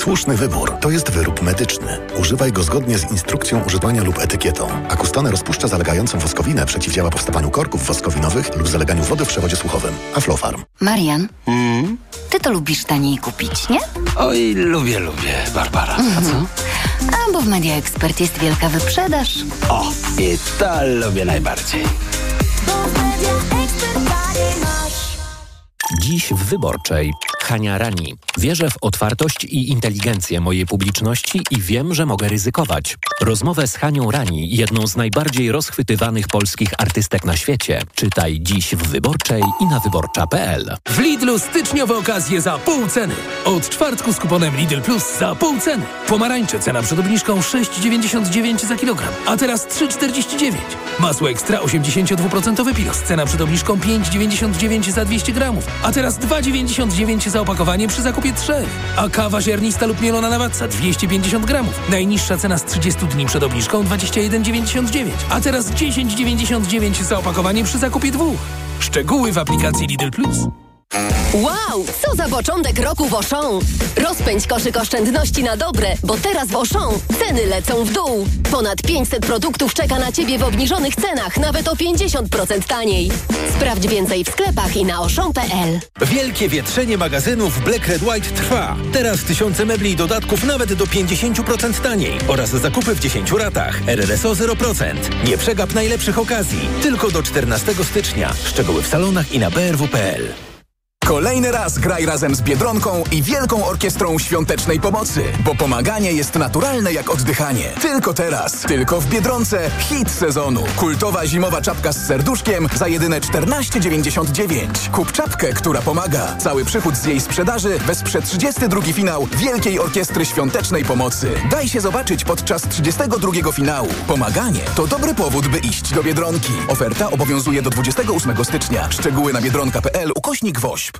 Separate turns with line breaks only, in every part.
Słuszny wybór. To jest wyrób medyczny. Używaj go zgodnie z instrukcją używania lub etykietą. Akustone rozpuszcza zalegającą woskowinę, przeciwdziała powstawaniu korków woskowinowych lub zaleganiu wody w przewodzie słuchowym. Aflofarm.
Marian, mm? ty to lubisz taniej kupić, nie?
Oj, lubię, lubię, Barbara. A co?
Mhm. A bo w Media Expert jest wielka wyprzedaż.
O, i to lubię najbardziej.
Dziś w Wyborczej. Hania Rani. Wierzę w otwartość i inteligencję mojej publiczności i wiem, że mogę ryzykować. Rozmowę z Hanią Rani, jedną z najbardziej rozchwytywanych polskich artystek na świecie. Czytaj dziś w Wyborczej i na wyborcza.pl.
W Lidlu styczniowe okazje za pół ceny. Od czwartku z kuponem Lidl Plus za pół ceny. Pomarańcze cena przed obniżką 6,99 za kilogram, a teraz 3,49. Masło ekstra 82% pilos. Cena przed obniżką 5,99 za 200 gramów, a teraz 2,99 za opakowanie przy zakupie 3. A kawa ziarnista lub mielona na watca 250 gramów. Najniższa cena z 30 dni przed obniżką 21,99, a teraz 10,99 za opakowanie przy zakupie dwóch. Szczegóły w aplikacji Lidl Plus.
Wow, co za początek roku w Auchan! Rozpędź koszyk oszczędności na dobre, bo teraz w Auchan ceny lecą w dół. Ponad 500 produktów czeka na Ciebie w obniżonych cenach, nawet o 50% taniej. Sprawdź więcej w sklepach i na auchan.pl.
Wielkie wietrzenie magazynów Black Red White trwa. Teraz tysiące mebli i dodatków nawet do 50% taniej oraz zakupy w 10 ratach. RRSO 0%. Nie przegap najlepszych okazji. Tylko do 14 stycznia. Szczegóły w salonach i na brw.pl.
Kolejny raz graj razem z Biedronką i Wielką Orkiestrą Świątecznej Pomocy, bo pomaganie jest naturalne jak oddychanie. Tylko teraz, tylko w Biedronce hit sezonu. Kultowa zimowa czapka z serduszkiem za jedyne 14,99. Kup czapkę, która pomaga. Cały przychód z jej sprzedaży wesprze 32 finał Wielkiej Orkiestry Świątecznej Pomocy. Daj się zobaczyć podczas 32 finału. Pomaganie to dobry powód, by iść do Biedronki. Oferta obowiązuje do 28 stycznia. Szczegóły na biedronka.pl ukośnik WOŚP.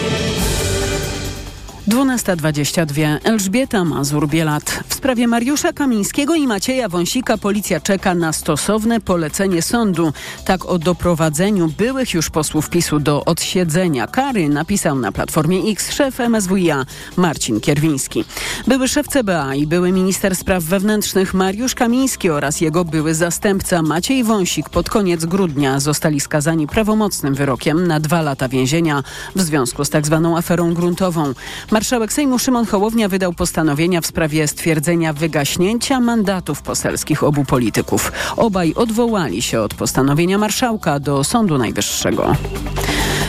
12.22. Elżbieta Mazur-Bielat. W sprawie Mariusza Kamińskiego i Macieja Wąsika policja czeka na stosowne polecenie sądu. Tak o doprowadzeniu byłych już posłów PiSu do odsiedzenia kary napisał na Platformie X szef MSWiA Marcin Kierwiński. Były szef CBA i były minister spraw wewnętrznych Mariusz Kamiński oraz jego były zastępca Maciej Wąsik pod koniec grudnia zostali skazani prawomocnym wyrokiem na dwa lata więzienia w związku z tak zwaną aferą gruntową. Marszałek Sejmu Szymon Hołownia wydał postanowienia w sprawie stwierdzenia wygaśnięcia mandatów poselskich obu polityków. Obaj odwołali się od postanowienia marszałka do Sądu Najwyższego.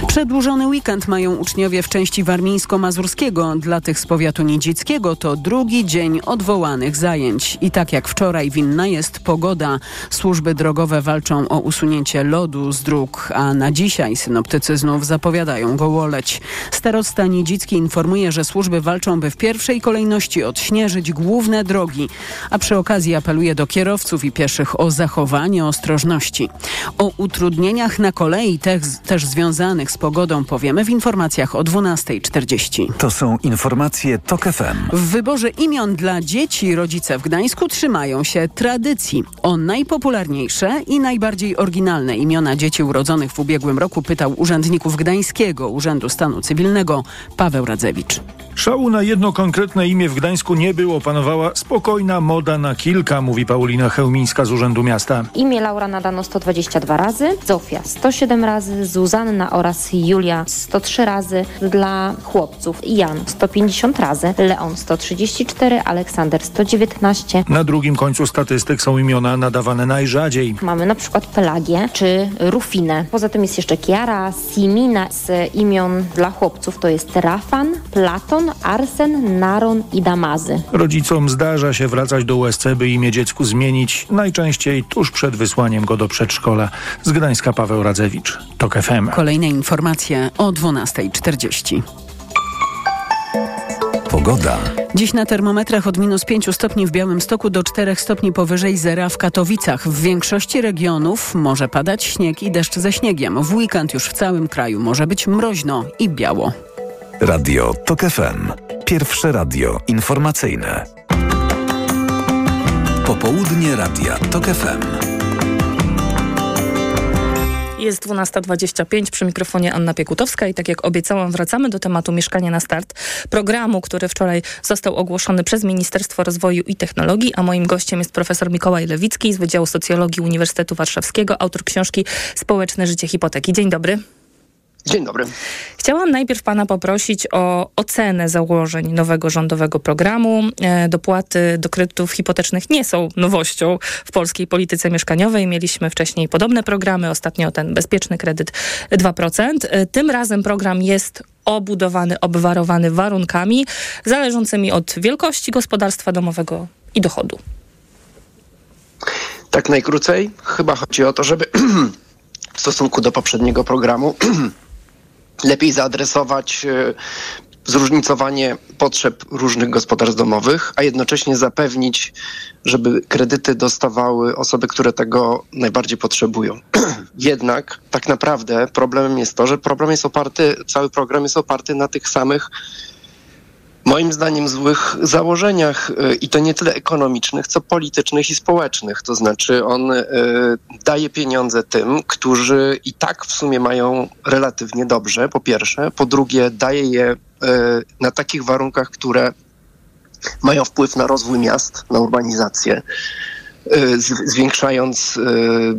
Przedłużony weekend mają uczniowie w części warmińsko-mazurskiego. Dla tych z powiatu nidzickiego to drugi dzień odwołanych zajęć. I tak jak wczoraj winna jest pogoda. Służby drogowe walczą o usunięcie lodu z dróg, a na dzisiaj synoptycy znów zapowiadają gołoleć. Starosta Nidzicki informuje, że służby walczą, by w pierwszej kolejności odśnieżyć główne drogi, a przy okazji apeluje do kierowców i pieszych o zachowanie ostrożności. O utrudnieniach na kolei też, też związanych z pogodą powiemy w informacjach o 12.40.
To są informacje TOK FM.
W wyborze imion dla dzieci rodzice w Gdańsku trzymają się tradycji. O najpopularniejsze i najbardziej oryginalne imiona dzieci urodzonych w ubiegłym roku pytał urzędników Gdańskiego Urzędu Stanu Cywilnego Paweł Radzewicz.
Szału na jedno konkretne imię w Gdańsku nie było. Panowała spokojna moda na kilka, mówi Paulina Chełmińska z Urzędu Miasta.
Imię Laura nadano 122 razy, Zofia 107 razy, Zuzanna oraz Julia 103 razy dla chłopców, Jan 150 razy, Leon 134, Aleksander 119.
Na drugim końcu statystyk są imiona nadawane najrzadziej.
Mamy na przykład Pelagię czy Rufinę. Poza tym jest jeszcze Kiara, Simina z imion dla chłopców to jest Rafan, Platon, Arsen, Naron i Damazy.
Rodzicom zdarza się wracać do USC, by imię dziecku zmienić, najczęściej tuż przed wysłaniem go do przedszkola. Z Gdańska Paweł Radzewicz, TOK FM.
Kolejne informacje o 12.40.
Pogoda.
Dziś na termometrach od minus 5 stopni w Białymstoku do 4 stopni powyżej zera w Katowicach. W większości regionów może padać śnieg i deszcz ze śniegiem. W weekend już w całym kraju może być mroźno i biało.
Radio TOK FM. Pierwsze radio informacyjne. Popołudnie Radia TOK FM.
Jest 12.25 przy mikrofonie Anna Piekutowska i tak jak obiecałam wracamy do tematu Mieszkania na Start, programu, który wczoraj został ogłoszony przez Ministerstwo Rozwoju i Technologii, a moim gościem jest profesor Mikołaj Lewicki z Wydziału Socjologii Uniwersytetu Warszawskiego, autor książki Społeczne życie hipoteki. Dzień dobry.
Dzień dobry.
Chciałam najpierw pana poprosić o ocenę założeń nowego rządowego programu. E, dopłaty do kredytów hipotecznych nie są nowością w polskiej polityce mieszkaniowej. Mieliśmy wcześniej podobne programy, ostatnio ten bezpieczny kredyt 2%. E, tym razem program jest obudowany, obwarowany warunkami zależącymi od wielkości gospodarstwa domowego i dochodu.
Tak najkrócej, chyba chodzi o to, żeby w stosunku do poprzedniego programu lepiej zaadresować e, zróżnicowanie potrzeb różnych gospodarstw domowych, a jednocześnie zapewnić, żeby kredyty dostawały osoby, które tego najbardziej potrzebują. Jednak tak naprawdę problemem jest to, że problem jest oparty, cały program jest oparty na tych samych moim zdaniem złych założeniach y, i to nie tyle ekonomicznych, co politycznych i społecznych. To znaczy on y, daje pieniądze tym, którzy i tak w sumie mają relatywnie dobrze, po pierwsze. Po drugie daje je y, na takich warunkach, które mają wpływ na rozwój miast, na urbanizację zwiększając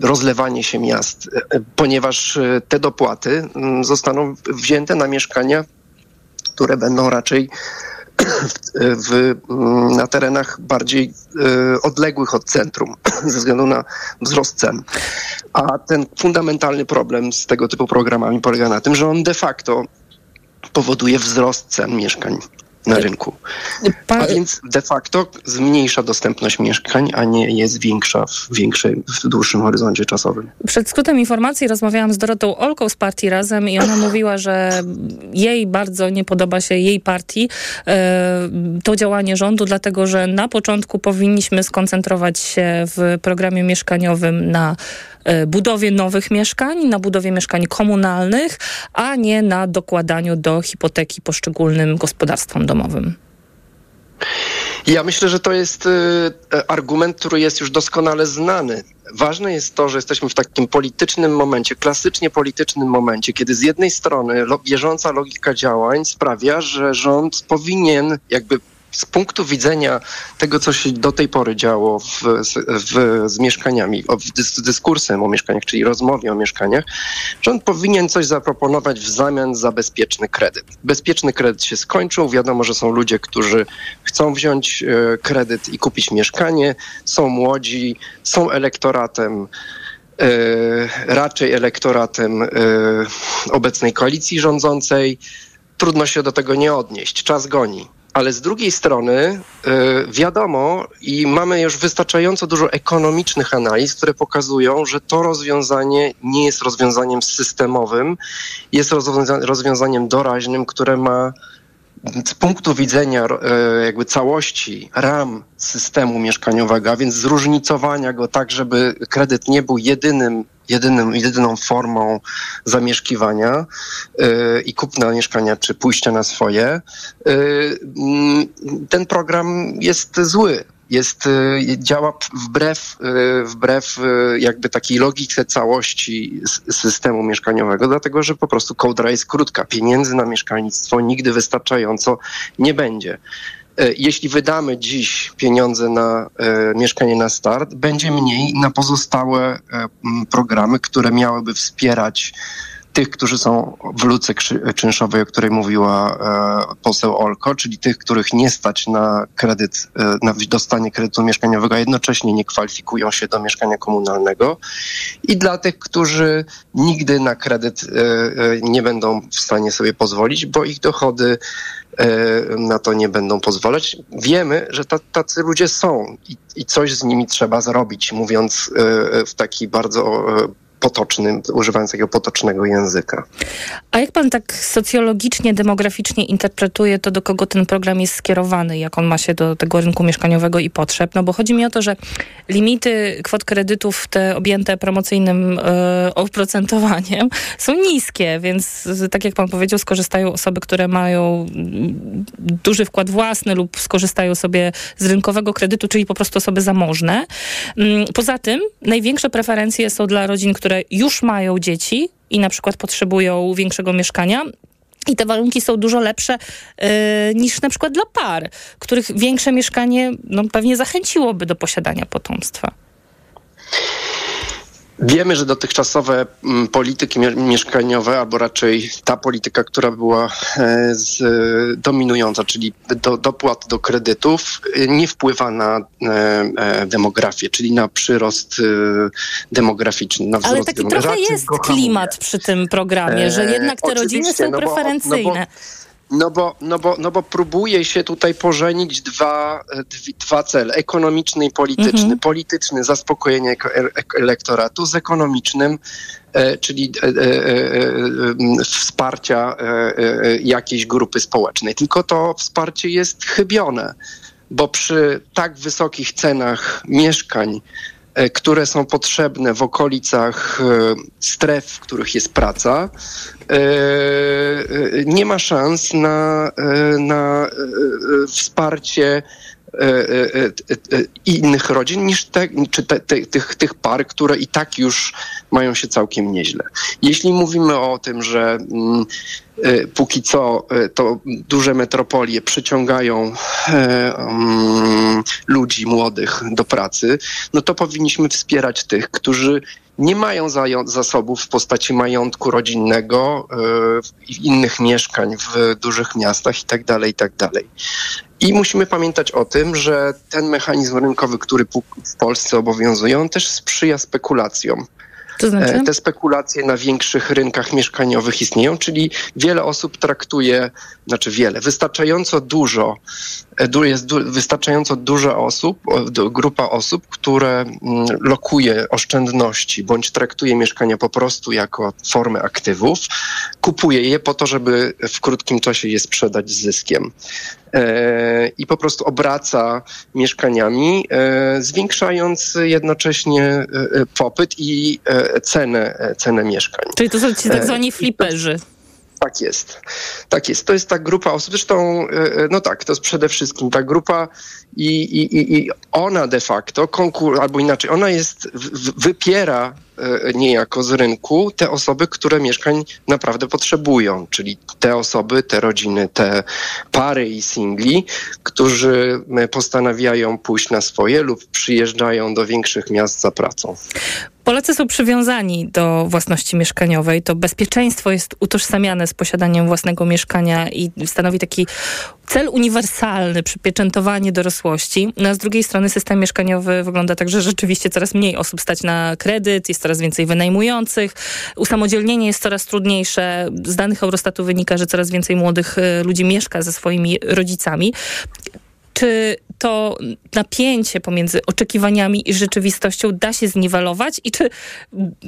rozlewanie się miast, ponieważ te dopłaty mm, zostaną wzięte na mieszkania, które będą raczej w, na terenach bardziej e, odległych od centrum ze względu na wzrost cen. A ten fundamentalny problem z tego typu programami polega na tym, że on de facto powoduje wzrost cen mieszkań na rynku. A więc de facto zmniejsza dostępność mieszkań, a nie jest większa w, większej, w dłuższym horyzoncie czasowym.
Przed skrótem informacji rozmawiałam z Dorotą Olką z partii Razem i ona mówiła, że jej bardzo nie podoba się jej partii e, to działanie rządu, dlatego że na początku powinniśmy skoncentrować się w programie mieszkaniowym na budowie nowych mieszkań, na budowie mieszkań komunalnych, a nie na dokładaniu do hipoteki poszczególnym gospodarstwom domowym.
Ja myślę, że to jest y, argument, który jest już doskonale znany. Ważne jest to, że jesteśmy w takim politycznym momencie, klasycznie politycznym momencie, kiedy z jednej strony bieżąca logika działań sprawia, że rząd powinien jakby z punktu widzenia tego, co się do tej pory działo w, w, z mieszkaniami, z dyskursem o mieszkaniach, czyli rozmowie o mieszkaniach, rząd powinien coś zaproponować w zamian za bezpieczny kredyt. Bezpieczny kredyt się skończył. Wiadomo, że są ludzie, którzy chcą wziąć e, kredyt i kupić mieszkanie, są młodzi, są elektoratem. E, raczej elektoratem e, obecnej koalicji rządzącej. Trudno się do tego nie odnieść. Czas goni ale z drugiej strony y, wiadomo i mamy już wystarczająco dużo ekonomicznych analiz, które pokazują, że to rozwiązanie nie jest rozwiązaniem systemowym, jest rozwiązaniem doraźnym, które ma z punktu widzenia e, jakby całości ram systemu mieszkaniowego, a więc zróżnicowania go tak, żeby kredyt nie był jedynym, jedynym jedyną formą zamieszkiwania yy, i kupna mieszkania, czy pójścia na swoje, yy, ten program jest zły jest, y, działa wbrew, y, wbrew y, jakby takiej logice całości systemu mieszkaniowego, dlatego że po prostu kołdra jest krótka. Pieniędzy na mieszkalnictwo nigdy wystarczająco nie będzie. Jeśli wydamy dziś pieniądze na e, mieszkanie na start, będzie mniej na pozostałe e, programy, które miałyby wspierać tych, którzy są w luce czynszowej, o której mówiła e, poseł Olko, czyli tych, których nie stać na kredyt, e, na dostanie kredytu mieszkaniowego, a jednocześnie nie kwalifikują się do mieszkania komunalnego i dla tych, którzy nigdy na kredyt e, nie będą w stanie sobie pozwolić, bo ich dochody na to nie będą pozwalać. Wiemy, że tacy ludzie są i, i coś z nimi trzeba zrobić, mówiąc w taki bardzo potocznym, używając takiego potocznego języka.
A jak pan tak socjologicznie, demograficznie interpretuje to, do kogo ten program jest skierowany, jak on ma się do tego rynku mieszkaniowego i potrzeb? No bo chodzi mi o to, że limity kwot kredytów te objęte promocyjnym e, oprocentowaniem są niskie, więc tak jak pan powiedział, skorzystają osoby, które mają duży wkład własny lub skorzystają sobie z rynkowego kredytu, czyli po prostu osoby zamożne. Mm, poza tym największe preferencje są dla rodzin, które które już mają dzieci i na przykład potrzebują większego mieszkania, i te warunki są dużo lepsze yy, niż na przykład dla par, których większe mieszkanie no, pewnie zachęciłoby do posiadania potomstwa.
Wiemy, że dotychczasowe mm, polityki mieszkaniowe, albo raczej ta polityka, która była e, z, dominująca, czyli do, dopłat do kredytów, e, nie wpływa na e, demografię, czyli na przyrost demograficzny. Na
Ale taki trochę jest klimat przy tym programie, że jednak te rodziny są no preferencyjne.
Bo, no bo, no bo, no, bo, no bo próbuje się tutaj pożenić dwa, dwa cele, ekonomiczny i polityczny. Mhm. Polityczny zaspokojenie e, elektoratu z ekonomicznym, e, czyli e, e, wsparcia e, jakiejś grupy społecznej. Tylko to wsparcie jest chybione, bo przy tak wysokich cenach mieszkań, E, które są potrzebne w okolicach e, stref, w których jest praca, e, nie ma szans na, na wsparcie innych rodzin niż te, czy te, te, tych, tych par, które i tak już mają się całkiem nieźle. Jeśli mówimy o tym, że mm, E, póki co e, to duże metropolie przyciągają e, mm, ludzi młodych do pracy, no to powinniśmy wspierać tych, którzy nie mają zasobów w postaci majątku rodzinnego, innych mieszkań w dużych miastach itd., tak itd. Tak I musimy pamiętać o tym, że ten mechanizm rynkowy, który w Polsce obowiązuje, on też sprzyja spekulacjom.
To znaczy?
E, te spekulacje na większych rynkach mieszkaniowych istnieją, czyli wiele osób traktuje, znaczy wiele, wystarczająco dużo, e, jest wystarczająco duża osób, grupa osób, które lokuje oszczędności bądź traktuje mieszkania po prostu jako formę aktywów, kupuje je po to, żeby w krótkim czasie je sprzedać z zyskiem. E, i po prostu obraca mieszkaniami, e, zwiększając jednocześnie e, popyt i cenę, cenę mieszkań.
Czyli to są ci tak zwani fliperzy.
Tak jest. Tak jest. To jest ta grupa osób. Zresztą, no tak, to jest przede wszystkim ta grupa i, i, i ona de facto, konkur, albo inaczej, ona jest, wypiera E, niejako z rynku te osoby, które mieszkań naprawdę potrzebują, czyli te osoby, te rodziny, te pary i singli, którzy postanawiają pójść na swoje lub przyjeżdżają do większych miast za pracą.
Polacy są przywiązani do własności mieszkaniowej. To bezpieczeństwo jest utożsamiane z posiadaniem własnego mieszkania i stanowi taki cel uniwersalny, przypieczętowanie dorosłości. No a z drugiej strony system mieszkaniowy wygląda tak, że rzeczywiście coraz mniej osób stać na kredyt, jest coraz więcej wynajmujących, usamodzielnienie jest coraz trudniejsze. Z danych Eurostatu wynika, że coraz więcej młodych y, ludzi mieszka ze swoimi rodzicami. Czy to napięcie pomiędzy oczekiwaniami i rzeczywistością da się zniwelować i czy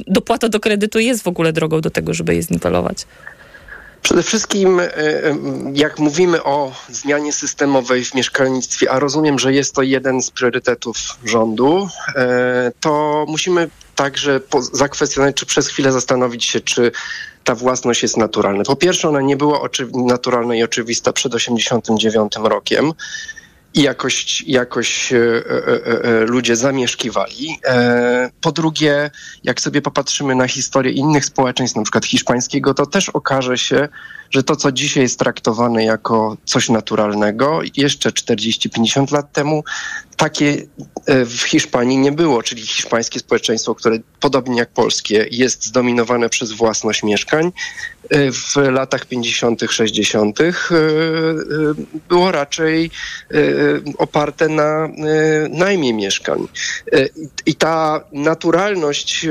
dopłata do kredytu jest w ogóle drogą do tego, żeby je zniwelować?
Przede wszystkim, e, e, jak mówimy o zmianie systemowej w mieszkalnictwie, a rozumiem, że jest to jeden z priorytetów rządu, e, to musimy także zakwestionować, czy przez chwilę zastanowić się, czy ta własność jest naturalna. Po pierwsze, ona nie była naturalna i oczywista przed 1989 rokiem jakoś, jakoś e, e, e, ludzie zamieszkiwali. Po drugie, jak sobie popatrzymy na historię innych społeczeństw, na przykład hiszpańskiego, to też okaże się, że to, co dzisiaj jest traktowane jako coś naturalnego, jeszcze 40-50 lat temu takie w Hiszpanii nie było, czyli hiszpańskie społeczeństwo, które podobnie jak polskie jest zdominowane przez własność mieszkań, w latach 50., 60. było raczej oparte na najmie mieszkań. I ta naturalność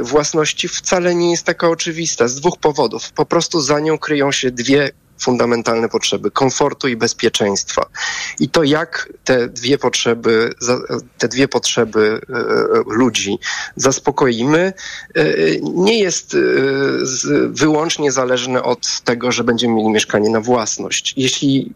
własności wcale nie jest taka oczywista z dwóch powodów. Po prostu za nią kryją się dwie fundamentalne potrzeby komfortu i bezpieczeństwa. I to jak te dwie potrzeby, te dwie potrzeby e, ludzi zaspokoimy, e, nie jest e, wyłącznie zależne od tego, że będziemy mieli mieszkanie na własność. Jeśli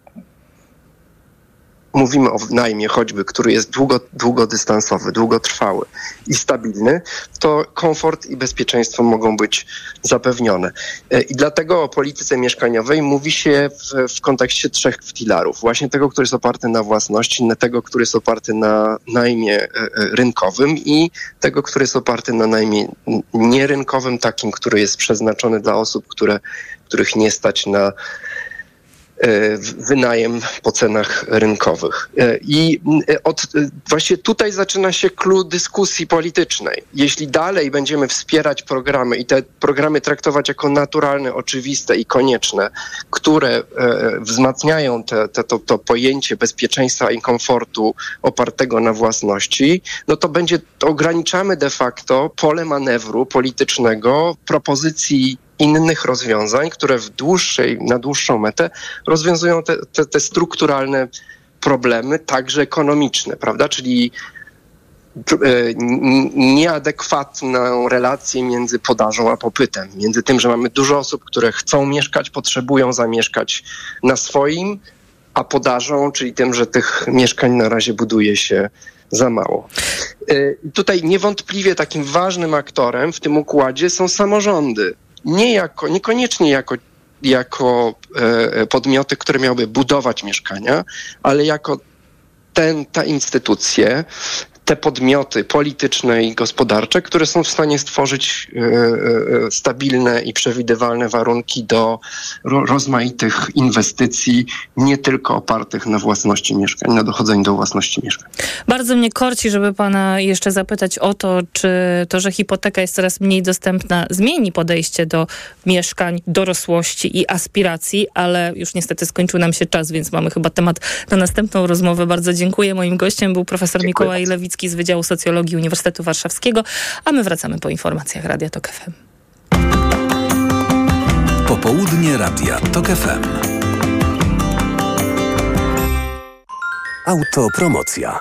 mówimy o najmie choćby, który jest długo, długodystansowy, długotrwały i stabilny, to komfort i bezpieczeństwo mogą być zapewnione. E, I dlatego o polityce mieszkaniowej mówi się w, w kontekście trzech filarów. Właśnie tego, który jest oparty na własności, tego, który jest oparty na najmie e, e, rynkowym i tego, który jest oparty na najmie nierynkowym, takim, który jest przeznaczony dla osób, które, których nie stać na wynajem po cenach rynkowych. E, I e, od, właśnie tutaj zaczyna się clue dyskusji politycznej. Jeśli dalej będziemy wspierać programy i te programy traktować jako naturalne, oczywiste i konieczne, które wzmacniają te, te, to, to pojęcie bezpieczeństwa i komfortu opartego na własności, no to będzie, to ograniczamy de facto pole manewru politycznego propozycji innych rozwiązań, które w dłuższej, na dłuższą metę rozwiązują te, te, te strukturalne problemy, także ekonomiczne, prawda? Czyli e, nieadekwatną relację między podażą a popytem, między tym, że mamy dużo osób, które chcą mieszkać, potrzebują zamieszkać na swoim, a podażą, czyli tym, że tych mieszkań na razie buduje się za mało. E, tutaj niewątpliwie takim ważnym aktorem w tym układzie są samorządy nie jako, niekoniecznie jako, jako e, podmioty, które miałyby budować mieszkania, ale jako ten, ta instytucje, te podmioty polityczne i gospodarcze, które są w stanie stworzyć e, e, stabilne i przewidywalne warunki do rozmaitych inwestycji, nie tylko opartych na własności mieszkań, na dochodzeniu do własności mieszkań.
Bardzo mnie korci, żeby pana jeszcze zapytać o to, czy to, że hipoteka jest coraz mniej dostępna, zmieni podejście do mieszkań, dorosłości i aspiracji, ale już niestety skończył nam się czas, więc mamy chyba temat na następną rozmowę. Bardzo dziękuję. Moim gościem był profesor dziękuję Mikołaj bardzo. Z Wydziału Socjologii Uniwersytetu Warszawskiego, a my wracamy po informacjach Radia Tok FM.
Popołudnie Radia Tok FM. Autopromocja.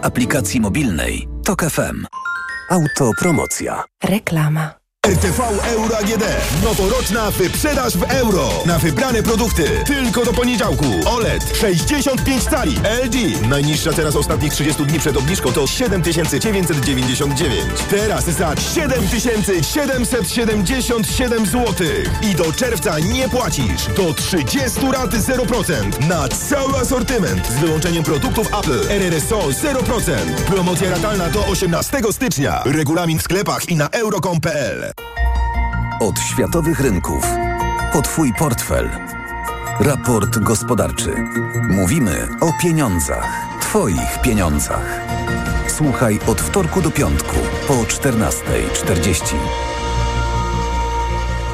aplikacji mobilnej TOK FM. Autopromocja.
Reklama.
RTV Euro AGD. Noworoczna wyprzedaż w euro. Na wybrane produkty. Tylko do poniedziałku. OLED 65 cali. LG. Najniższa teraz ostatnich 30 dni przed obniżką to 7999. Teraz za 7777 zł. I do czerwca nie płacisz. Do 30 raty 0%. Na cały asortyment. Z wyłączeniem produktów Apple. RRSO 0%. Promocja ratalna do 18 stycznia. Regulamin w sklepach i na euro.com.pl.
Od światowych rynków po Twój portfel. Raport gospodarczy. Mówimy o pieniądzach. Twoich pieniądzach. Słuchaj od wtorku do piątku po 14.40.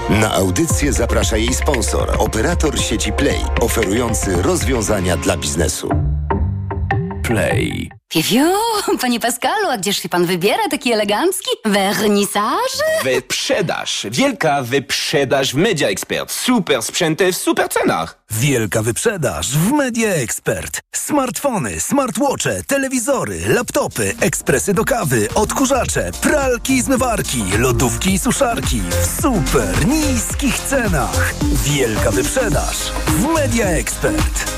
Na audycję zaprasza jej sponsor, operator sieci Play, oferujący rozwiązania dla biznesu.
Play.
Piu, panie Pascalu, a gdzież się pan wybiera taki elegancki? Wernisaż?
Wyprzedaż. Wielka wyprzedaż w Media Expert. Super sprzęty w super cenach.
Wielka wyprzedaż w Media Expert. Smartfony, smartwatche, telewizory, laptopy, ekspresy do kawy, odkurzacze, pralki i zmywarki, lodówki i suszarki w super niskich cenach. Wielka wyprzedaż w Media Expert.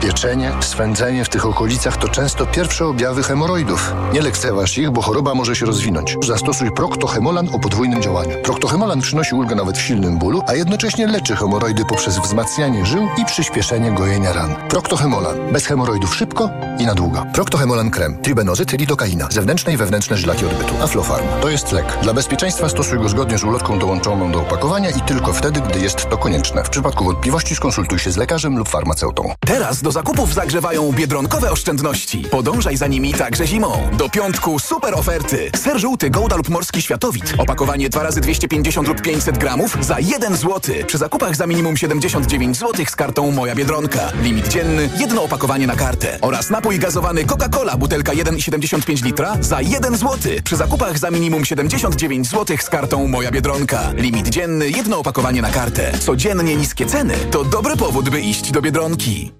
Pieczenie, swędzenie w tych okolicach to często pierwsze objawy hemoroidów. Nie lekceważ ich, bo choroba może się rozwinąć. Zastosuj Proctohemolan o podwójnym działaniu. Proctohemolan przynosi ulgę nawet w silnym bólu, a jednocześnie leczy hemoroidy poprzez wzmacnianie żył i przyspieszenie gojenia ran. Proctohemolan. Bez hemoroidów szybko i na długo. Proctohemolan krem. Tribenozyt, lidokaina. Zewnętrzne i wewnętrzne żlaki odbytu. Aflofarm. To jest lek. Dla bezpieczeństwa stosuj go zgodnie z ulotką dołączoną do opakowania i tylko wtedy, gdy jest to konieczne. W przypadku wątpliwości skonsultuj się z lekarzem lub farmaceutą.
Teraz do zakupów zagrzewają biedronkowe oszczędności. Podążaj za nimi także zimą. Do piątku super oferty. Ser żółty Gouda lub morski światowit. Opakowanie 2 razy 250 lub 500 gramów za 1 zł. Przy zakupach za minimum 79 zł z kartą Moja Biedronka. Limit dzienny, jedno opakowanie na kartę. Oraz napój gazowany Coca-Cola, butelka 1,75 litra za 1 zł. Przy zakupach za minimum 79 zł z kartą Moja Biedronka. Limit dzienny, jedno opakowanie na kartę. Codziennie niskie ceny to dobry powód, by iść do Biedronki.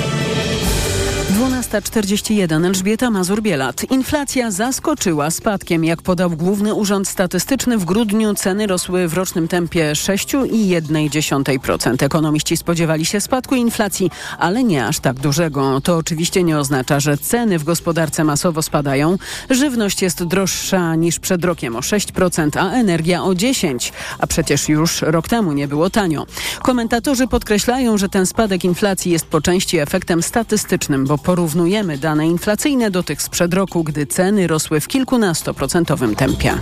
12.41 Elżbieta Mazur-Bielat. Inflacja zaskoczyła spadkiem. Jak podał Główny Urząd Statystyczny, w grudniu ceny rosły w rocznym tempie 6,1%. Ekonomiści spodziewali się spadku inflacji, ale nie aż tak dużego. To oczywiście nie oznacza, że ceny w gospodarce masowo spadają. Żywność jest droższa niż przed rokiem o 6%, a energia o 10%. A przecież już rok temu nie było tanio. Komentatorzy podkreślają, że ten spadek inflacji jest po części efektem statystycznym, bo porównujemy dane inflacyjne do tych sprzed roku, gdy ceny rosły w kilkunastoprocentowym tempie.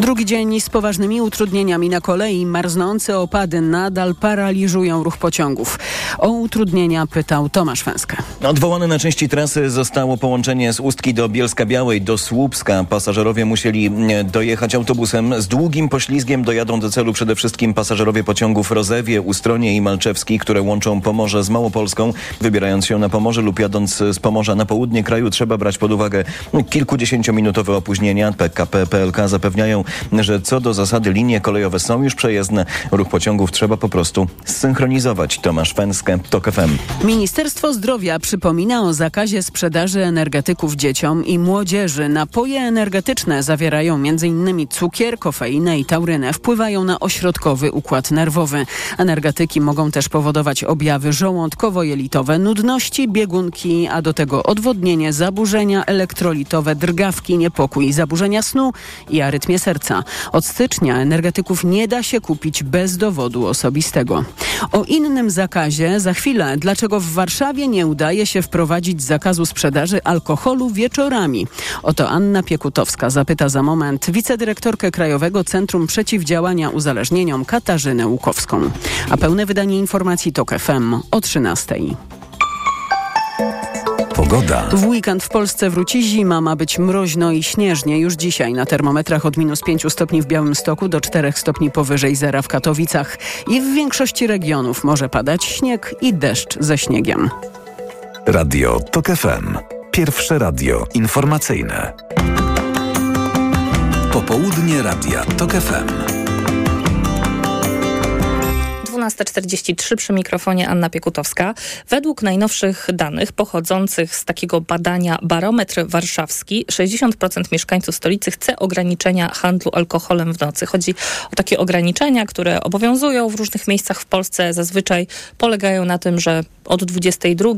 Drugi dzień z poważnymi utrudnieniami na kolei. Marznące opady nadal paraliżują ruch pociągów. O utrudnienia pytał Tomasz Węskę.
Odwołane na części trasy zostało połączenie z Ustki do Bielska Białej, do Słupska. Pasażerowie musieli dojechać autobusem. Z długim poślizgiem dojadą do celu przede wszystkim pasażerowie pociągów Rozewie, Ustronie i Malczewski, które łączą Pomorze z Małopolską. Wybierając się na Pomorze lub jadąc z Pomorza na południe kraju trzeba brać pod uwagę kilkudziesięciominutowe opóźnienia. PKP PLK zapewniają, że co do zasady linie kolejowe są już przejezdne. Ruch pociągów trzeba po prostu zsynchronizować. Tomasz Fęskę, TOK FM.
Ministerstwo Zdrowia przypomina o zakazie sprzedaży energetyków dzieciom i młodzieży. Napoje energetyczne zawierają m.in. cukier, kofeinę i taurynę. Wpływają na ośrodkowy układ nerwowy. Energetyki mogą też powodować objawy żołądkowo-jelitowe, nudności, biegunki, a do tego odwodnienie, zaburzenia elektrolitowe, drgawki, niepokój, zaburzenia snu i arytmię serca. Od stycznia energetyków nie da się kupić bez dowodu osobistego. O innym zakazie za chwilę. Dlaczego w Warszawie nie udaje się wprowadzić zakazu sprzedaży alkoholu wieczorami? Oto Anna Piekutowska zapyta za moment wicedyrektorkę Krajowego Centrum Przeciwdziałania Uzależnieniom Katarzynę Łukowską. A pełne wydanie informacji TOK FM o 13.
Pogoda.
W weekend w Polsce wróci zima, ma być mroźno i śnieżnie. Już dzisiaj na termometrach od minus 5 stopni w Białymstoku do 4 stopni powyżej zera w Katowicach. I w większości regionów może padać śnieg i deszcz ze śniegiem.
Radio TOK FM. Pierwsze radio informacyjne. Popołudnie Radia TOK FM.
12.43 przy mikrofonie Anna Piekutowska. Według najnowszych danych pochodzących z takiego badania Barometr Warszawski 60% mieszkańców stolicy chce ograniczenia handlu alkoholem w nocy. Chodzi o takie ograniczenia, które obowiązują w różnych miejscach w Polsce. Zazwyczaj polegają na tym, że od 22,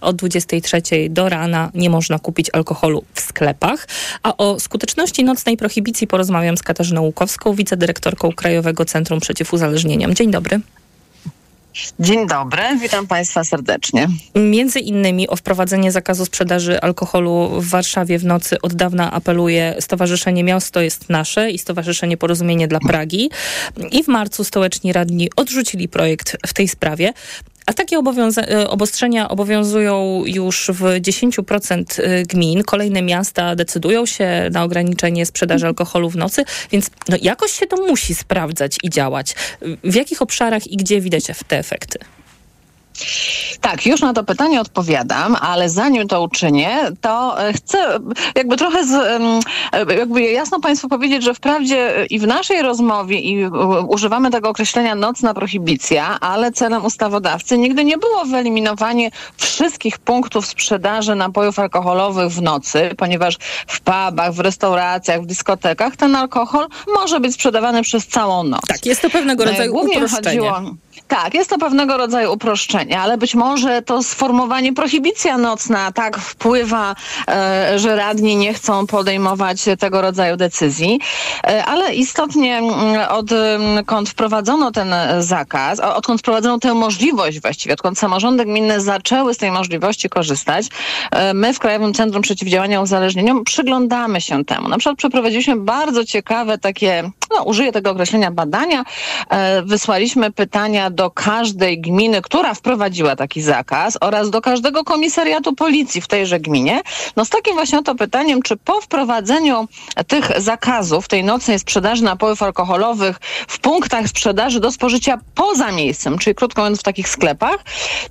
od 23 do rana nie można kupić alkoholu w sklepach. A o skuteczności nocnej prohibicji porozmawiam z Katarzyną Łukowską, wicedyrektorką Krajowego Centrum Przeciw Uzależnieniom. Dzień dobry.
Dzień dobry, witam Państwa serdecznie.
Między innymi o wprowadzenie zakazu sprzedaży alkoholu w Warszawie w nocy od dawna apeluje Stowarzyszenie Miasto jest Nasze i Stowarzyszenie Porozumienie dla Pragi. I w marcu stołeczni radni odrzucili projekt w tej sprawie. A takie e, obostrzenia obowiązują już w 10% e, gmin. Kolejne miasta decydują się na ograniczenie sprzedaży alkoholu w nocy, więc no jakoś się to musi sprawdzać i działać. W jakich obszarach i gdzie widać te efekty?
Tak, już na to pytanie odpowiadam, ale zanim to uczynię, to e, chcę jakby trochę z, jakby jasno Państwu powiedzieć, że wprawdzie i w naszej rozmowie i używamy tego określenia nocna prohibicja, ale celem ustawodawcy nigdy nie było wyeliminowanie wszystkich punktów sprzedaży napojów alkoholowych w nocy, ponieważ w pubach, w restauracjach, w dyskotekach ten alkohol może być sprzedawany przez całą noc.
Tak, jest to pewnego no rodzaju uproszczenie. Chodziło,
tak, jest to pewnego rodzaju uproszczenie, ale być może to sformowanie prohibicja nocna tak wpływa, e, że radni nie chcą podejmować tego rodzaju decyzji. E, ale istotnie mm, odkąd wprowadzono ten zakaz, odkąd wprowadzono tę możliwość właściwie, odkąd samorządy gminne zaczęły z tej możliwości korzystać, e, my w Krajowym Centrum Przeciwdziałania Uzależnieniom przyglądamy się temu. Na przykład przeprowadziliśmy bardzo ciekawe takie, no, użyję tego określenia badania, wysłaliśmy pytania do każdej gminy, która wprowadziła taki zakaz oraz do każdego komisariatu policji w tejże gminie. No z takim właśnie oto pytaniem, czy po wprowadzeniu tych zakazów, tej nocnej sprzedaży napojów alkoholowych w punktach sprzedaży do spożycia poza miejscem, czyli krótko mówiąc w takich sklepach,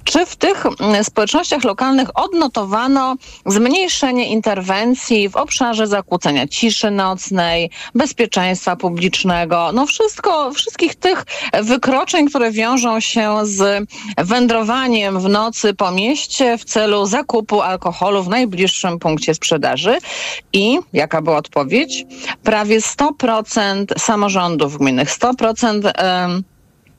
czy w tych mm, społecznościach lokalnych odnotowano zmniejszenie interwencji w obszarze zakłócenia ciszy nocnej, bezpieczeństwa publicznego, no wszystko, wszystkich tych wykroczeń, które wiążą wiążą się z wędrowaniem w nocy po mieście w celu zakupu alkoholu w najbliższym punkcie sprzedaży. I jaka była odpowiedź? Prawie 100% samorządów gminnych, 100%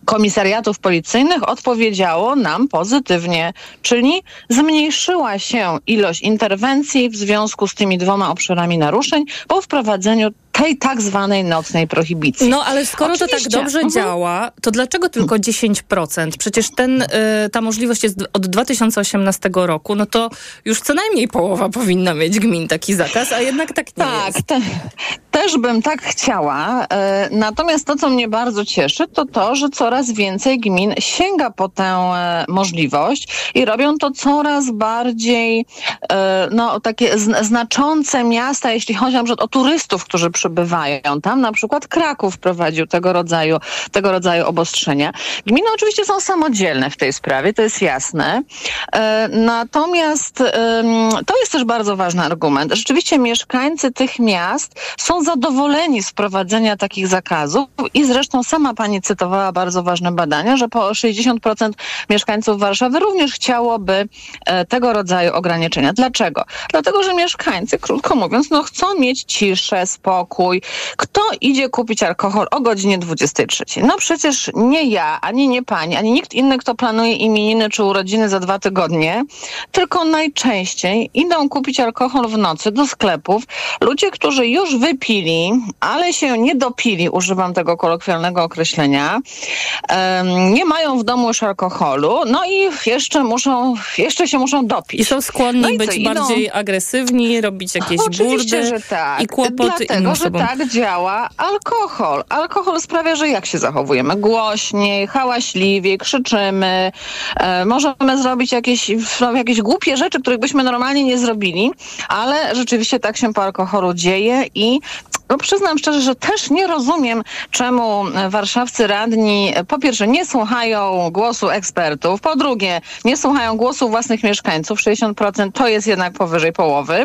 komisariatów policyjnych odpowiedziało nam pozytywnie, czyli zmniejszyła się ilość interwencji w związku z tymi dwoma obszarami naruszeń po wprowadzeniu tej tak zwanej nocnej prohibicji.
No ale skoro Oczywiście. to tak dobrze mhm. działa, to dlaczego tylko 10%? Przecież ten, y, ta możliwość jest od 2018 roku, no to już co najmniej połowa powinna mieć gmin taki zakaz, a jednak tak nie
tak,
jest.
Te, też bym tak chciała. Y, natomiast to, co mnie bardzo cieszy, to to, że coraz więcej gmin sięga po tę y, możliwość i robią to coraz bardziej no, takie znaczące miasta, jeśli chodzi na przykład o turystów, którzy przy przebywają tam. Na przykład Kraków prowadził tego rodzaju, tego rodzaju obostrzenia. Gminy oczywiście są samodzielne w tej sprawie, to jest jasne. E, natomiast to jest też bardzo ważny argument. Rzeczywiście mieszkańcy tych miast są zadowoleni z wprowadzenia takich zakazów i zresztą sama pani cytowała bardzo ważne badania, że po 60% mieszkańców Warszawy również chciałoby e, tego rodzaju ograniczenia. Dlaczego? Dlatego, że mieszkańcy, krótko mówiąc, no chcą mieć ciszę, spokój, Kto idzie kupić alkohol o godzinie 23? No przecież nie ja, ani nie pani, ani nikt inny, kto planuje imieniny czy urodziny za dwa tygodnie, tylko najczęściej idą kupić alkohol w nocy do sklepów ludzie, którzy już wypili, ale się nie dopili, używam tego kolokwialnego określenia, nie mają w domu już alkoholu, no i jeszcze muszą, jeszcze się muszą dopić.
I są skłonni no i być bardziej agresywni, robić jakieś
Oczywiście,
burdy
że tak.
i kłopoty
Dlatego, że tak działa alkohol. Alkohol sprawia, że jak się zachowujemy? Głośniej, hałaśliwiej, krzyczymy, e, możemy zrobić jakieś, no, jakieś głupie rzeczy, których byśmy normalnie nie zrobili, ale rzeczywiście tak się po alkoholu dzieje i no przyznam szczerze, że też nie rozumiem, czemu warszawscy radni po pierwsze nie słuchają głosu ekspertów, po drugie nie słuchają głosu własnych mieszkańców, 60% to jest jednak powyżej połowy.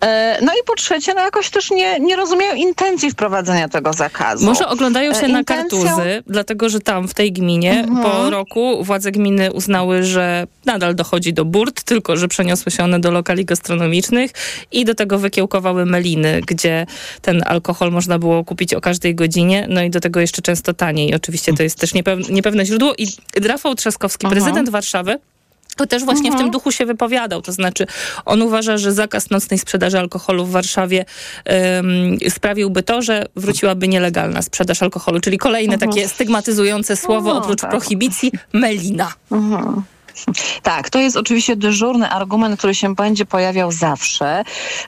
E, no i po trzecie, no jakoś też nie, nie rozumieją intencji wprowadzenia tego zakazu.
Może oglądają się Intencją... na kartuzy, dlatego że tam w tej gminie mhm. po roku władze gminy uznały, że nadal dochodzi do burt, tylko że przeniosły się one do lokali gastronomicznych i do tego wykiełkowały meliny, gdzie ten ten alkohol można było kupić o każdej godzinie, no i do tego jeszcze często taniej. Oczywiście to jest też niepewne, niepewne źródło. I Rafał Trzaskowski, prezydent Warszawy, to też właśnie w tym duchu się wypowiadał. To znaczy, on uważa, że zakaz nocnej sprzedaży alkoholu w Warszawie sprawiłby to, że wróciłaby nielegalna sprzedaż alkoholu. Czyli kolejne takie stygmatyzujące słowo oprócz
tak.
prohibicji melina.
Tak, to jest oczywiście dyżurny argument, który się będzie pojawiał zawsze,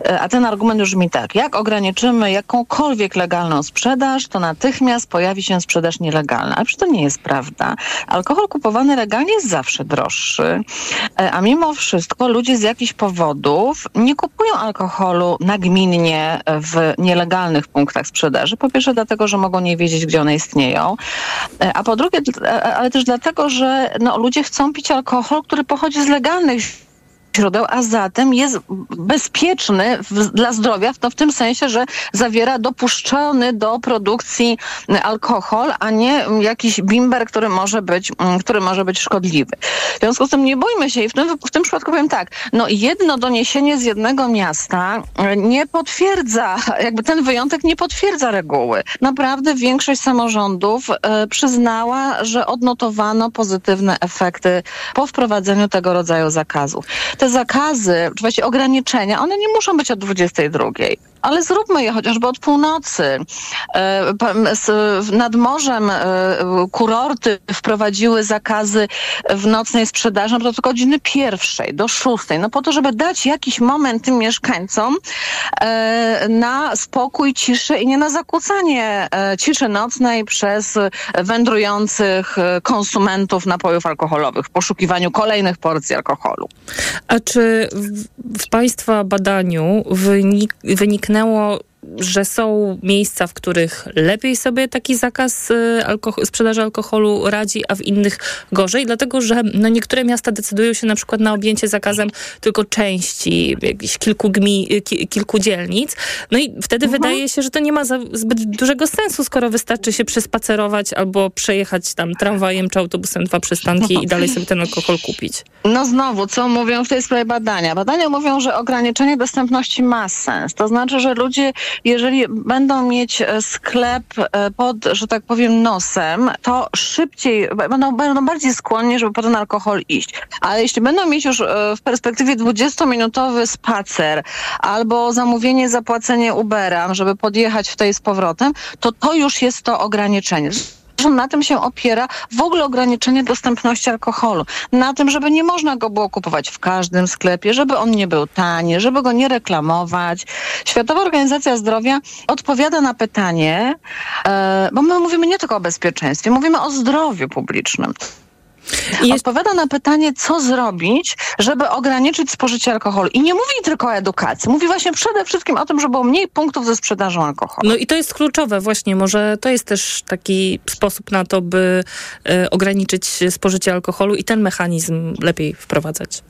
E, a ten argument brzmi tak, jak ograniczymy jakąkolwiek legalną sprzedaż, to natychmiast pojawi się sprzedaż nielegalna. Ale przecież to nie jest prawda. Alkohol kupowany legalnie jest zawsze droższy, E, a mimo wszystko ludzie z jakichś powodów nie kupują alkoholu nagminnie w nielegalnych punktach sprzedaży. Po pierwsze dlatego, że mogą nie wiedzieć, gdzie one istnieją, E, a po drugie, ale też dlatego, że no, ludzie chcą pić alkohol, który pochodzi z legalnych źródeł, a zatem jest bezpieczny w, dla zdrowia to w tym sensie, że zawiera dopuszczony do produkcji alkohol, a nie jakiś bimber, który może być, mm, który może być szkodliwy. W związku z tym nie bójmy się i w tym, w tym przypadku powiem tak, no jedno doniesienie z jednego miasta y, nie potwierdza, jakby ten wyjątek nie potwierdza reguły. Naprawdę większość samorządów y, przyznała, że odnotowano pozytywne efekty po wprowadzeniu tego rodzaju zakazów. Te zakazy, czy właściwie ograniczenia, one nie muszą być od 22. Ale zróbmy je chociażby od północy. E, Nad morzem e, kurorty wprowadziły zakazy w nocnej sprzedaży no to tylko godziny pierwszej do szóstej. No po to, żeby dać jakiś moment tym mieszkańcom e, na spokój, ciszę i nie na zakłócanie ciszy nocnej przez wędrujących konsumentów napojów alkoholowych w poszukiwaniu kolejnych porcji alkoholu.
A czy w, w Państwa badaniu wynik, wyniknęło, 那我。Że są miejsca, w których lepiej sobie taki zakaz y, alkohol, sprzedaży alkoholu radzi, a w innych gorzej? Dlatego, że no, niektóre miasta decydują się na przykład na objęcie zakazem tylko części, jakichś kilku, gmi, y, ki, kilku dzielnic. No i wtedy wydaje się, że to nie ma zbyt dużego sensu, skoro wystarczy się przespacerować albo przejechać tam tramwajem czy autobusem dwa przystanki i dalej sobie ten alkohol kupić.
No znowu, co mówią w tej sprawie badania? Badania mówią, że ograniczenie dostępności ma sens. To znaczy, że ludzie, jeżeli będą mieć e, sklep e, pod, że tak powiem, nosem, to szybciej, będą, będą bardziej skłonni, żeby po ten alkohol iść. Ale jeśli będą mieć już e, w perspektywie 20-minutowy spacer albo zamówienie, zapłacenie Ubera, żeby podjechać w tej z powrotem, to to już jest to ograniczenie. Zresztą na tym się opiera w ogóle ograniczenie dostępności alkoholu. Na tym, żeby nie można go było kupować w każdym sklepie, żeby on nie był tani, żeby go nie reklamować. Światowa Organizacja Zdrowia odpowiada na pytanie, e, bo my mówimy nie tylko o bezpieczeństwie, mówimy o zdrowiu publicznym. Odpowiada na pytanie, co zrobić, żeby ograniczyć spożycie alkoholu. I nie mówi tylko o edukacji. Mówi właśnie przede wszystkim o tym, żeby było mniej punktów ze sprzedażą alkoholu.
No i to jest kluczowe właśnie. Może to jest też taki sposób na to, by e, ograniczyć spożycie alkoholu i ten mechanizm lepiej wprowadzać.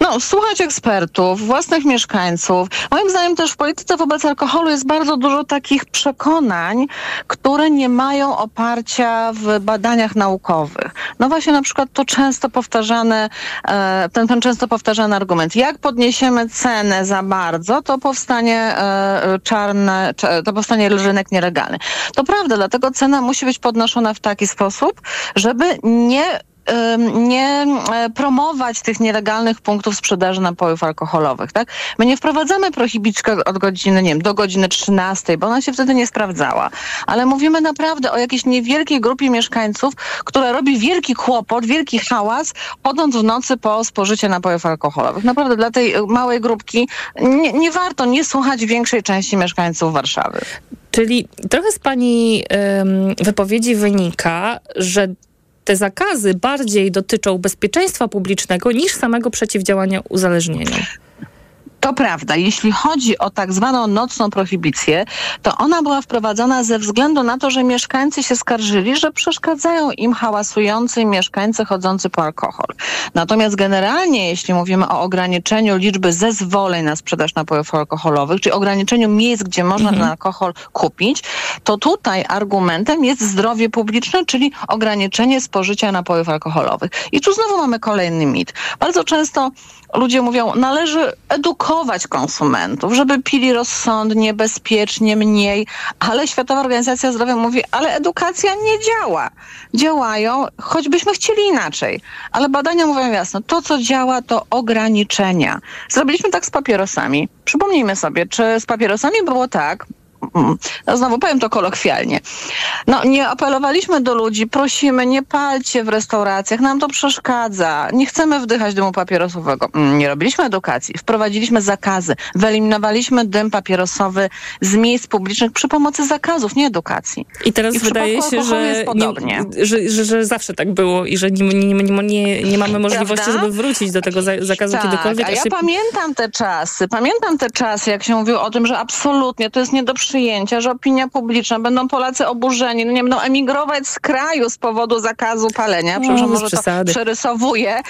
No, słuchać ekspertów, własnych mieszkańców. Moim zdaniem też w polityce wobec alkoholu jest bardzo dużo takich przekonań, które nie mają oparcia w badaniach naukowych. No właśnie na przykład to często powtarzane, e, ten, ten często powtarzany argument. Jak podniesiemy cenę za bardzo, to powstanie e, czarne, to powstanie rynek nielegalny. To prawda, dlatego cena musi być podnoszona w taki sposób, żeby nie nie e, promować tych nielegalnych punktów sprzedaży napojów alkoholowych, tak? My nie wprowadzamy prohibiczkę od godziny, nie wiem, do godziny 13, bo ona się wtedy nie sprawdzała. Ale mówimy naprawdę o jakiejś niewielkiej grupie mieszkańców, która robi wielki kłopot, wielki hałas, chodząc w nocy po spożycie napojów alkoholowych. Naprawdę dla tej e, małej grupki nie, nie warto nie słuchać większej części mieszkańców Warszawy.
Czyli trochę z Pani ym, wypowiedzi wynika, że te zakazy bardziej dotyczą bezpieczeństwa publicznego niż samego przeciwdziałania uzależnieniom.
To prawda. Jeśli chodzi o tak zwaną nocną prohibicję, to ona była wprowadzona ze względu na to, że mieszkańcy się skarżyli, że przeszkadzają im hałasujący mieszkańcy chodzący po alkohol. Natomiast generalnie, jeśli mówimy o ograniczeniu liczby zezwoleń na sprzedaż napojów alkoholowych, czy ograniczeniu miejsc, gdzie można ten alkohol kupić, to tutaj argumentem jest zdrowie publiczne, czyli ograniczenie spożycia napojów alkoholowych. I tu znowu mamy kolejny mit. Bardzo często ludzie mówią, należy edukować edukować konsumentów, żeby pili rozsądnie, bezpiecznie, mniej, ale Światowa Organizacja Zdrowia mówi, ale edukacja nie działa. Działają, choćbyśmy chcieli inaczej, ale badania mówią jasno, to co działa to ograniczenia. Zrobiliśmy tak z papierosami. Przypomnijmy sobie, czy z papierosami było tak, no znowu powiem to kolokwialnie. No, nie apelowaliśmy do ludzi, prosimy, nie palcie w restauracjach, nam to przeszkadza, nie chcemy wdychać dymu papierosowego. Mm, Nie robiliśmy edukacji, wprowadziliśmy zakazy, wyeliminowaliśmy dym papierosowy z miejsc publicznych przy pomocy zakazów, nie edukacji.
I teraz
I
wydaje się, że, nie, że, że, że zawsze tak było i że nie, nie, nie, nie, mamy możliwości,
Prawda?
żeby wrócić do tego za- zakazu
tak,
kiedykolwiek.
A ja
się-
pamiętam te czasy, pamiętam te czasy, jak się mówiło o tym, że absolutnie to jest nie do przyjęcia, że opinia publiczna, będą Polacy oburzeni, no nie będą emigrować z kraju z powodu zakazu palenia.
No,
Przepraszam, może to
przesady.
przerysowuję,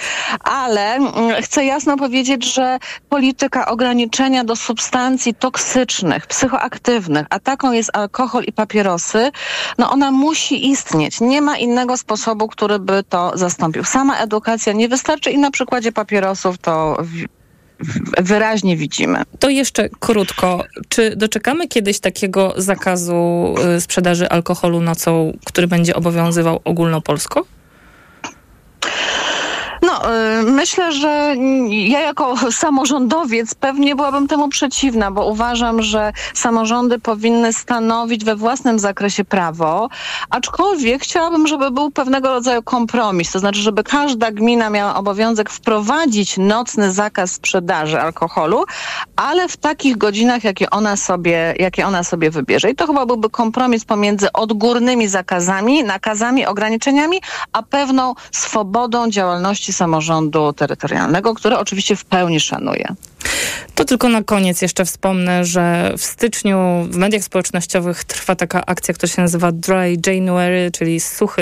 ale mm, chcę jasno powiedzieć, że polityka ograniczenia do substancji toksycznych, psychoaktywnych, a taką jest alkohol i papierosy, no ona musi istnieć. Nie ma innego sposobu, który by to zastąpił. Sama edukacja nie wystarczy i na przykładzie papierosów to wyraźnie widzimy.
To jeszcze krótko. Czy doczekamy kiedyś takiego zakazu y, sprzedaży alkoholu nocą, który będzie obowiązywał ogólnopolsko?
Y, myślę, że ja jako samorządowiec pewnie byłabym temu przeciwna, bo uważam, że samorządy powinny stanowić we własnym zakresie prawo, aczkolwiek chciałabym, żeby był pewnego rodzaju kompromis, to znaczy, żeby każda gmina miała obowiązek wprowadzić nocny zakaz sprzedaży alkoholu, ale w takich godzinach, jakie ona sobie, jakie ona sobie wybierze. I to chyba byłby kompromis pomiędzy odgórnymi zakazami, nakazami, ograniczeniami, a pewną swobodą działalności samorządu terytorialnego, które oczywiście w pełni szanuję.
To tylko na koniec jeszcze wspomnę, że w styczniu w mediach społecznościowych trwa taka akcja, która się nazywa Dry January, czyli suchy